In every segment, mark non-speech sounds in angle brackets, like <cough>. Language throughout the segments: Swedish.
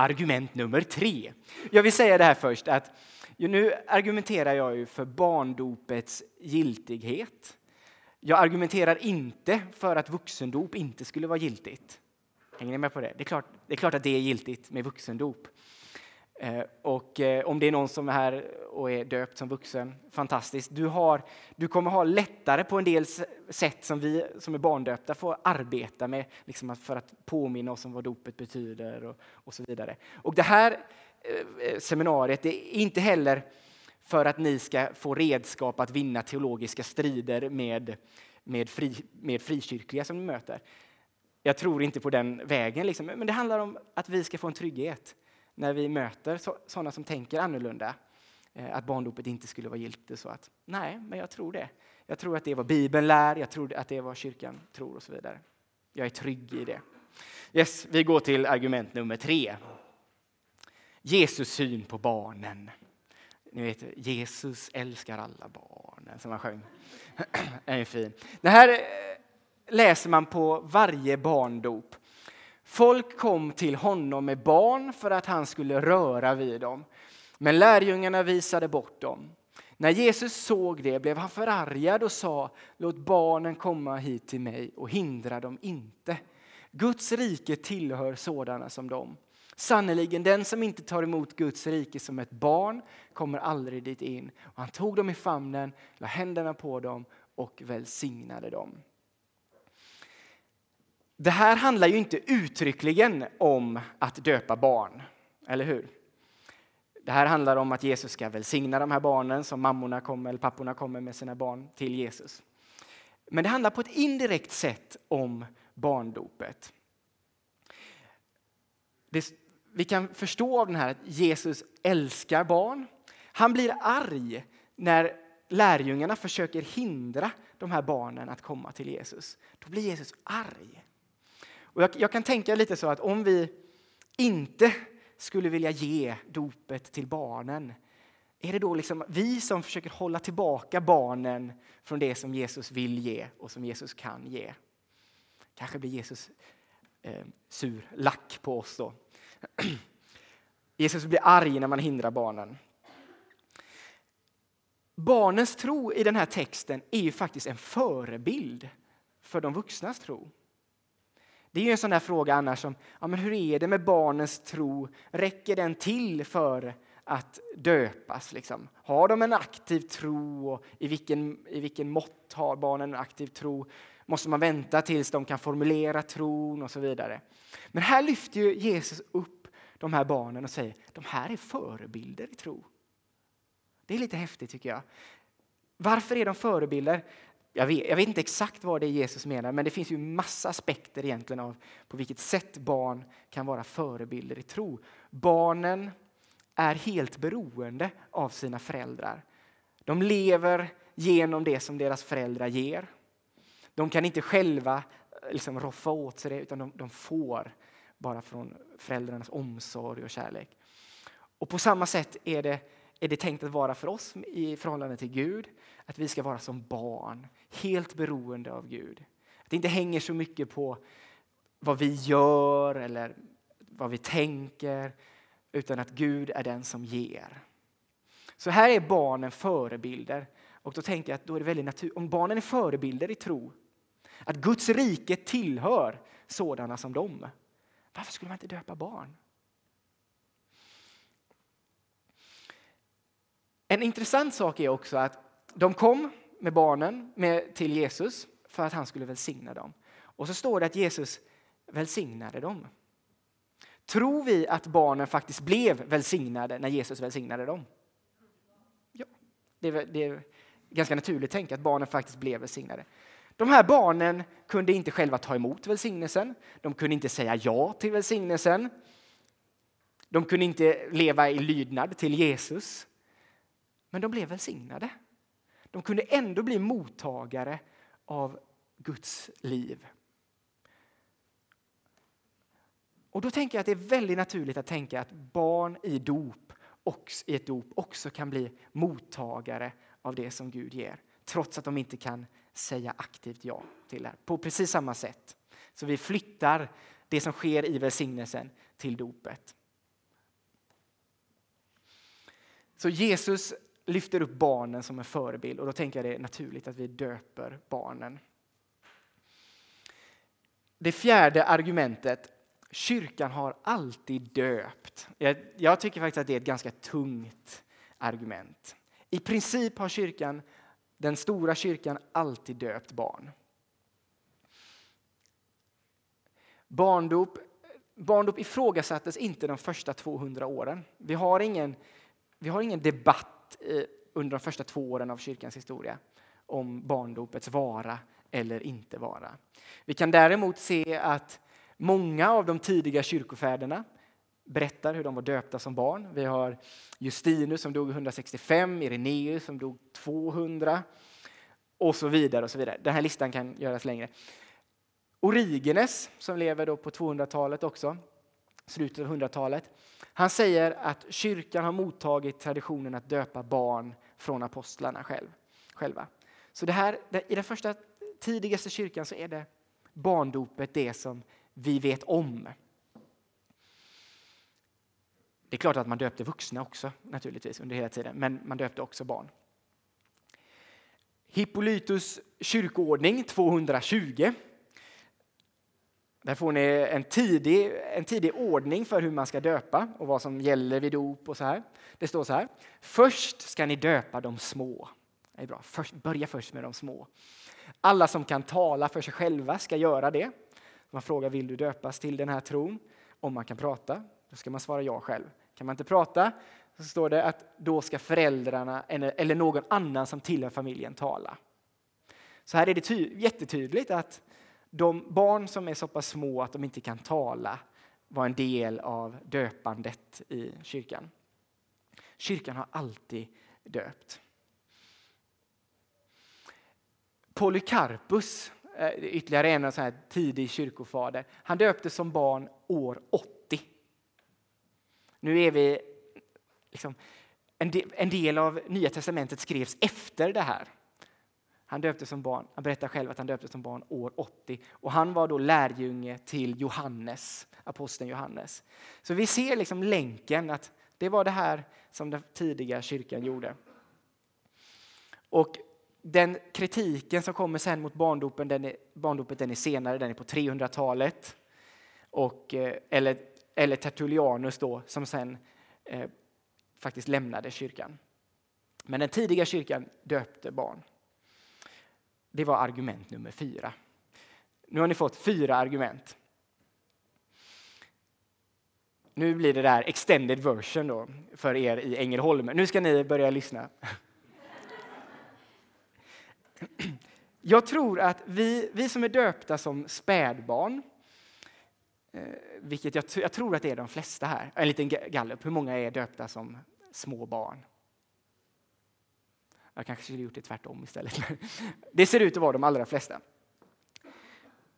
argument nummer tre. Jag vill säga det här först att nu argumenterar jag ju för barndopets giltighet. Jag argumenterar inte för att vuxendop inte skulle vara giltigt. Hänger ni med på det? Det är klart, det är klart att det är giltigt med vuxendop. Eh, och eh, om det är någon som är här och är döpt som vuxen, fantastiskt. Du, har, du kommer ha lättare på en del sätt som vi som är barndöpta får arbeta med liksom för att påminna oss om vad dopet betyder och, och så vidare. Och det här eh, seminariet är inte heller för att ni ska få redskap att vinna teologiska strider med, med, fri, med frikyrkliga som ni möter. Jag tror inte på den vägen, liksom. men det handlar om att vi ska få en trygghet när vi möter sådana som tänker annorlunda. Eh, att barndopet inte skulle vara giltigt. Så att, nej, men jag tror det. Jag tror att det är vad Bibeln lär, jag tror att det är vad kyrkan tror och så vidare. Jag är trygg i det. Yes, vi går till argument nummer tre. Jesus syn på barnen. Ni vet, Jesus älskar alla barnen, som han sjöng. <clears throat> Det är fin. Det här eh, läser man på varje barndop. Folk kom till honom med barn för att han skulle röra vid dem. Men lärjungarna visade bort dem. När Jesus såg det blev han förargad och sa låt barnen komma hit till mig och hindra dem inte. Guds rike tillhör sådana som dem. Sannerligen, den som inte tar emot Guds rike som ett barn kommer aldrig dit in. Och han tog dem i famnen, la händerna på dem och välsignade dem. Det här handlar ju inte uttryckligen om att döpa barn, eller hur? Det här handlar om att Jesus ska välsigna de här barnen som mammorna kommer, eller papporna kommer med sina barn till Jesus. Men det handlar på ett indirekt sätt om barndopet. Det, vi kan förstå av den här att Jesus älskar barn. Han blir arg när lärjungarna försöker hindra de här barnen att komma till Jesus. Då blir Jesus arg. Och jag, jag kan tänka lite så att om vi inte skulle vilja ge dopet till barnen, är det då liksom vi som försöker hålla tillbaka barnen från det som Jesus vill ge och som Jesus kan ge? Kanske blir Jesus eh, sur, lack på oss då. <clears throat> Jesus blir arg när man hindrar barnen. Barnens tro i den här texten är ju faktiskt en förebild för de vuxnas tro. Det är ju en sån där fråga annars som, ja, men hur är det med barnens tro? Räcker den till för att döpas? Liksom? Har de en aktiv tro? Och i, vilken, I vilken mått har barnen en aktiv tro? Måste man vänta tills de kan formulera tron och så vidare? Men här lyfter ju Jesus upp de här barnen och säger de här är förebilder i tro. Det är lite häftigt tycker jag. Varför är de förebilder? Jag vet, jag vet, inte exakt vad det är Jesus menar, men det finns ju massa aspekter egentligen av på vilket sätt barn kan vara förebilder i tro. Barnen är helt beroende av sina föräldrar. De lever genom det som deras föräldrar ger. De kan inte själva eh, liksom roffa åt sig det, utan de, de får bara från föräldrarnas omsorg och kärlek. Och på samma sätt är det, är det tänkt att vara för oss i förhållande till Gud, att vi ska vara som barn, helt beroende av Gud. Att det inte hänger så mycket på vad vi gör eller vad vi tänker, utan att Gud är den som ger. Så här är barnen förebilder. Och då tänker jag att då är det väldigt natur om barnen är förebilder i tro, att Guds rike tillhör sådana som dem. Varför skulle man inte döpa barn? En intressant sak är också att de kom med barnen med, till Jesus för att han skulle välsigna dem. Och så står det att Jesus välsignade dem. Tror vi att barnen faktiskt blev välsignade när Jesus välsignade dem? Ja, det är, det är ganska naturligt att att barnen faktiskt blev välsignade. De här barnen kunde inte själva ta emot välsignelsen. De kunde inte säga ja till välsignelsen. De kunde inte leva i lydnad till Jesus. Men de blev välsignade. De kunde ändå bli mottagare av Guds liv. Och då tänker jag att det är väldigt naturligt att tänka att barn i dop och i ett dop också kan bli mottagare av det som Gud ger, trots att de inte kan säga aktivt ja till det. På precis samma sätt. Så vi flyttar det som sker i välsignelsen till dopet. Så Jesus lyfter upp barnen som en förebild och då tänker jag det är naturligt att vi döper barnen. Det fjärde argumentet, kyrkan har alltid döpt. Jag, jag tycker faktiskt att det är ett ganska tungt argument. I princip har kyrkan, den stora kyrkan alltid döpt barn. Barndop, barndop ifrågasattes inte de första 200 åren. Vi har ingen, vi har ingen debatt Eh, under de första två åren av kyrkans historia om barndopets vara eller inte vara. Vi kan däremot se att många av de tidiga kyrkofäderna berättar hur de var döpta som barn. Vi har Justinus som dog 165, Ireneus som dog 200 och så vidare. och så vidare. Den här listan kan göras längre. Origenes, som lever då på 200-talet också, slutet av 100-talet, han säger att kyrkan har mottagit traditionen att döpa barn från apostlarna själv, själva. Så det här, i den första tidigaste kyrkan så är det barndopet det som vi vet om. Det är klart att man döpte vuxna också naturligtvis under hela tiden, men man döpte också barn. Hippolytus kyrkoordning 220. Där får ni en tidig, en tidig ordning för hur man ska döpa och vad som gäller vid dop. och så här. Det står så här. Först ska ni döpa de små. Det är bra. Först, börja först med de små. Alla som kan tala för sig själva ska göra det. Man frågar vill du döpas till den här tron? Om man kan prata, då ska man svara ja själv. Kan man inte prata så står det att då ska föräldrarna eller någon annan som tillhör familjen tala. Så här är det jättetydligt att de barn som är så pass små att de inte kan tala var en del av döpandet i kyrkan. Kyrkan har alltid döpt. Polycarpus, eh, ytterligare en sån här tidig kyrkofader, han döptes som barn år 80. Nu är vi liksom, en del av Nya testamentet skrevs efter det här. Han döptes som barn. Han berättar själv att han döptes som barn år 80 och han var då lärjunge till Johannes, aposteln Johannes. Så vi ser liksom länken att det var det här som den tidiga kyrkan gjorde. Och den kritiken som kommer sen mot barndopen, den är, barndopet den är senare, den är på 300-talet. Och, eh, eller, eller Tertullianus då, som sen eh, faktiskt lämnade kyrkan. Men den tidiga kyrkan döpte barn. Det var argument nummer fyra. Nu har ni fått fyra argument. Nu blir det där extended version då för er i Ängelholm. Nu ska ni börja lyssna. Jag tror att vi, vi som är döpta som spädbarn, eh, vilket jag, jag tror att det är de flesta här, en liten gallup, hur många är döpta som små barn? Jag kanske skulle gjort det tvärtom istället. <laughs> Det ser ut att vara de allra flesta.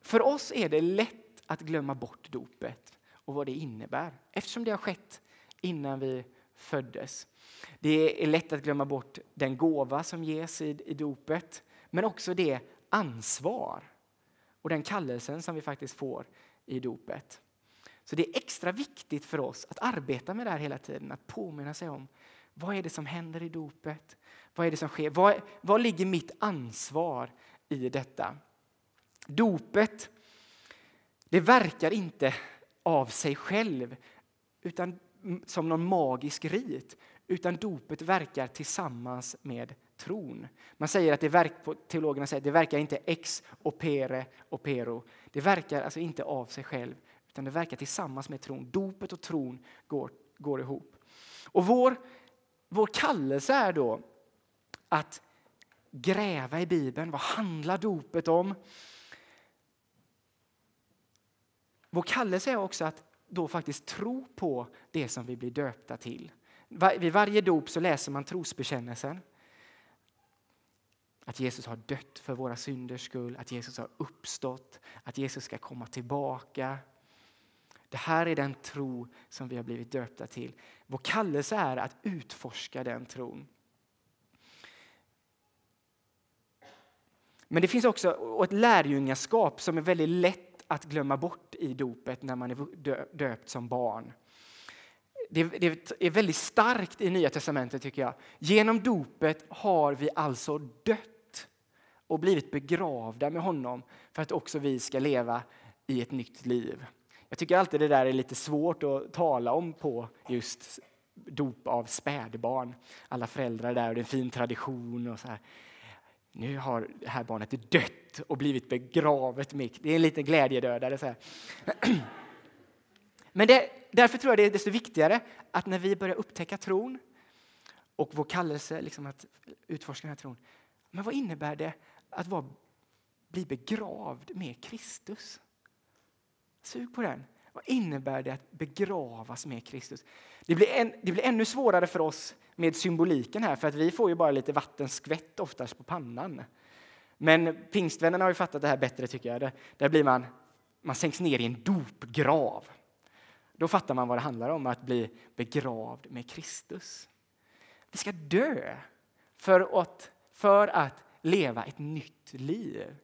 För oss är det lätt att glömma bort dopet och vad det innebär eftersom det har skett innan vi föddes. Det är lätt att glömma bort den gåva som ges i, i dopet men också det ansvar och den kallelsen som vi faktiskt får i dopet. Så det är extra viktigt för oss att arbeta med det här hela tiden, att påminna sig om vad är det som händer i dopet? Vad är det som sker? Vad, vad ligger mitt ansvar i detta? Dopet, det verkar inte av sig själv utan som någon magisk rit, utan dopet verkar tillsammans med tron. Man säger att det verk, teologerna säger att det verkar inte ex opere opero. Det verkar alltså inte av sig själv, utan det verkar tillsammans med tron. Dopet och tron går, går ihop. Och vår, vår kallelse är då att gräva i Bibeln. Vad handlar dopet om? Vår kallelse är också att då faktiskt tro på det som vi blir döpta till. Vid varje dop så läser man trosbekännelsen. Att Jesus har dött för våra synders skull, att Jesus har uppstått, att Jesus ska komma tillbaka. Det här är den tro som vi har blivit döpta till. Vår kallelse är att utforska den tron. Men det finns också ett lärjungaskap som är väldigt lätt att glömma bort i dopet när man är döpt som barn. det, det är väldigt starkt i Nya testamentet tycker jag. Genom dopet har vi alltså dött och blivit begravda med honom för att också vi ska leva i ett nytt liv. Jag tycker alltid det där är lite svårt att tala om på just dop av spädbarn. Alla föräldrar där och det är en fin tradition och så här. Nu har det här barnet dött och blivit begravet. Det är en liten glädjedödare. Så här. <clears throat> Men det, därför tror jag det är desto viktigare att när vi börjar upptäcka tron och vår kallelse liksom att utforska den här tron. Men vad innebär det att vara, bli begravd med Kristus? Sug på den. Vad innebär det att begravas med Kristus? Det blir, en, det blir ännu svårare för oss med symboliken här, för att vi får ju bara lite vattenskvätt oftast på pannan. Men pingstvännerna har ju fattat det här bättre tycker jag. Där, där blir man, man sänks ner i en dopgrav. Då fattar man vad det handlar om, att bli begravd med Kristus. Vi ska dö för att, för att leva ett nytt liv.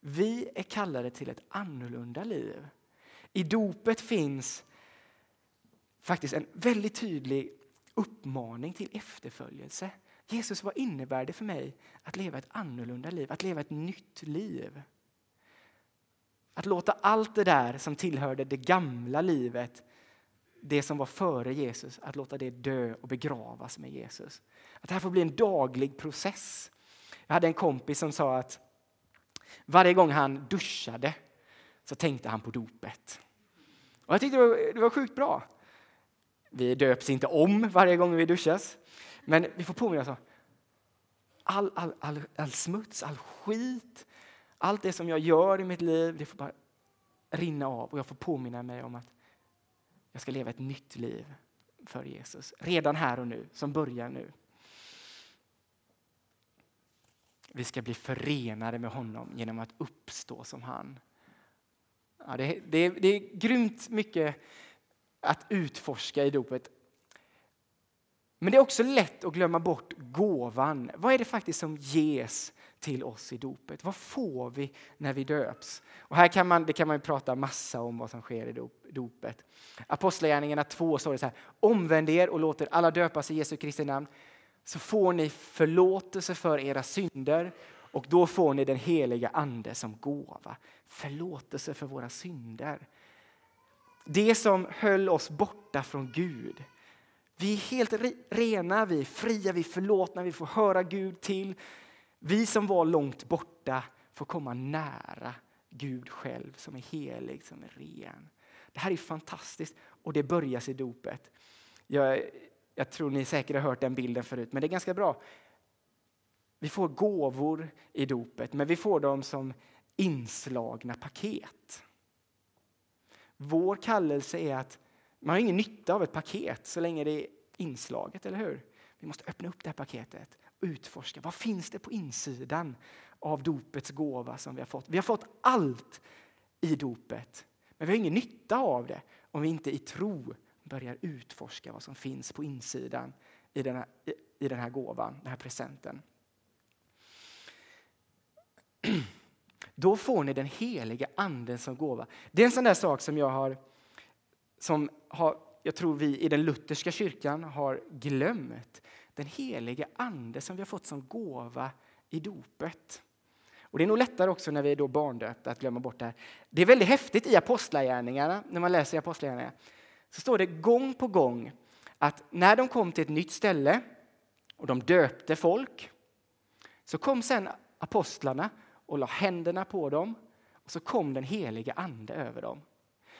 Vi är kallade till ett annorlunda liv. I dopet finns faktiskt en väldigt tydlig uppmaning till efterföljelse. Jesus, vad innebär det för mig att leva ett annorlunda liv, att leva ett nytt liv? Att låta allt det där som tillhörde det gamla livet, det som var före Jesus, att låta det dö och begravas med Jesus. Att det här får bli en daglig process. Jag hade en kompis som sa att varje gång han duschade så tänkte han på dopet. Och jag tyckte det var, det var sjukt bra. Vi döps inte om varje gång vi duschas, men vi får påminna oss om all, all, all, all smuts, all skit, allt det som jag gör i mitt liv, det får bara rinna av och jag får påminna mig om att jag ska leva ett nytt liv för Jesus. Redan här och nu, som börjar nu. Vi ska bli förenade med honom genom att uppstå som han. Ja, det, det, det är grymt mycket att utforska i dopet. Men det är också lätt att glömma bort gåvan. Vad är det faktiskt som ges till oss i dopet? Vad får vi när vi döps? Och här kan man, det kan man prata massa om vad som sker i dopet. Apostlagärningarna 2 står det så här. Omvänd er och låt er alla döpas i Jesu Kristi namn så får ni förlåtelse för era synder och då får ni den heliga ande som gåva. Förlåtelse för våra synder. Det som höll oss borta från Gud. Vi är helt rena, vi är fria, vi är förlåtna, vi får höra Gud till. Vi som var långt borta får komma nära Gud själv som är helig, som är ren. Det här är fantastiskt och det börjar i dopet. Jag, jag tror ni säkert har hört den bilden förut, men det är ganska bra. Vi får gåvor i dopet, men vi får dem som inslagna paket. Vår kallelse är att man har ingen nytta av ett paket så länge det är inslaget, eller hur? Vi måste öppna upp det här paketet och utforska. Vad finns det på insidan av dopets gåva som vi har fått? Vi har fått allt i dopet, men vi har ingen nytta av det om vi inte i tro börjar utforska vad som finns på insidan i den här, i den här gåvan, den här presenten. Då får ni den heliga anden som gåva. Det är en sån där sak som jag har, som har, jag tror vi i den lutherska kyrkan har glömt. Den heliga ande som vi har fått som gåva i dopet. Och Det är nog lättare också när vi är då barndöpta att glömma bort det här. Det är väldigt häftigt i Apostlagärningarna, när man läser i Apostlagärningarna, så står det gång på gång att när de kom till ett nytt ställe och de döpte folk, så kom sen apostlarna och la händerna på dem och så kom den heliga ande över dem.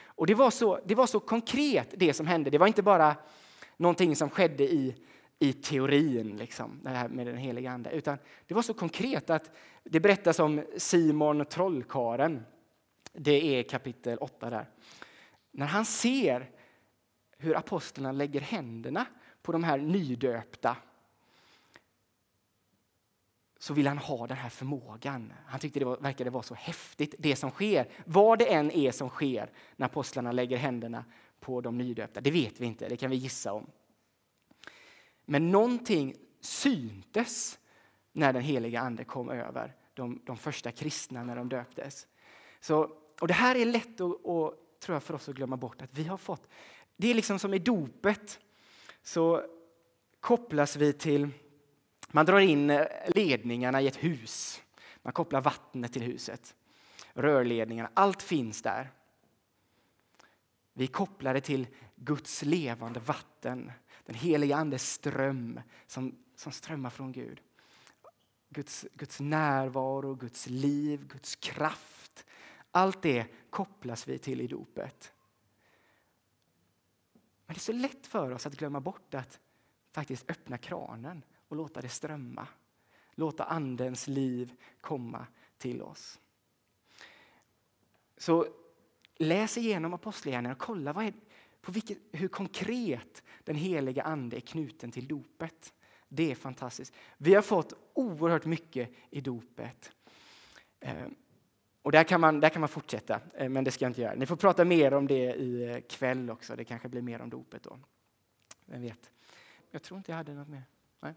Och det var så, det var så konkret det som hände. Det var inte bara någonting som skedde i, i teorin, liksom, det här med den heliga ande, utan det var så konkret att det berättas om Simon trollkaren. Det är kapitel 8 där. När han ser hur apostlarna lägger händerna på de här nydöpta så vill han ha den här förmågan. Han tyckte det var, verkade vara så häftigt, det som sker. Vad det än är som sker när apostlarna lägger händerna på de nydöpta, det vet vi inte, det kan vi gissa om. Men någonting syntes när den heliga ande kom över de, de första kristna när de döptes. Så, och det här är lätt att, och, tror jag, för oss att glömma bort, att vi har fått det är liksom som i dopet så kopplas vi till, man drar in eh, ledningarna i ett hus. Man kopplar vattnet till huset. Rörledningarna, allt finns där. Vi kopplar det till Guds levande vatten, den heliga Andes ström som, som strömmar från Gud. Guds, Guds närvaro, Guds liv, Guds kraft. Allt det kopplas vi till i dopet. Men det är så lätt för oss att glömma bort att faktiskt öppna kranen och låta det strömma. Låta Andens liv komma till oss. Så läs igenom Apostlagärningarna och kolla vad är, på vilket, hur konkret den heliga Ande är knuten till dopet. Det är fantastiskt. Vi har fått oerhört mycket i dopet. Eh, och där kan, man, där kan man fortsätta, eh, men det ska jag inte göra. Ni får prata mer om det i eh, kväll också. Det kanske blir mer om dopet då. Vem vet? Jag tror inte jag hade något mer. Nej.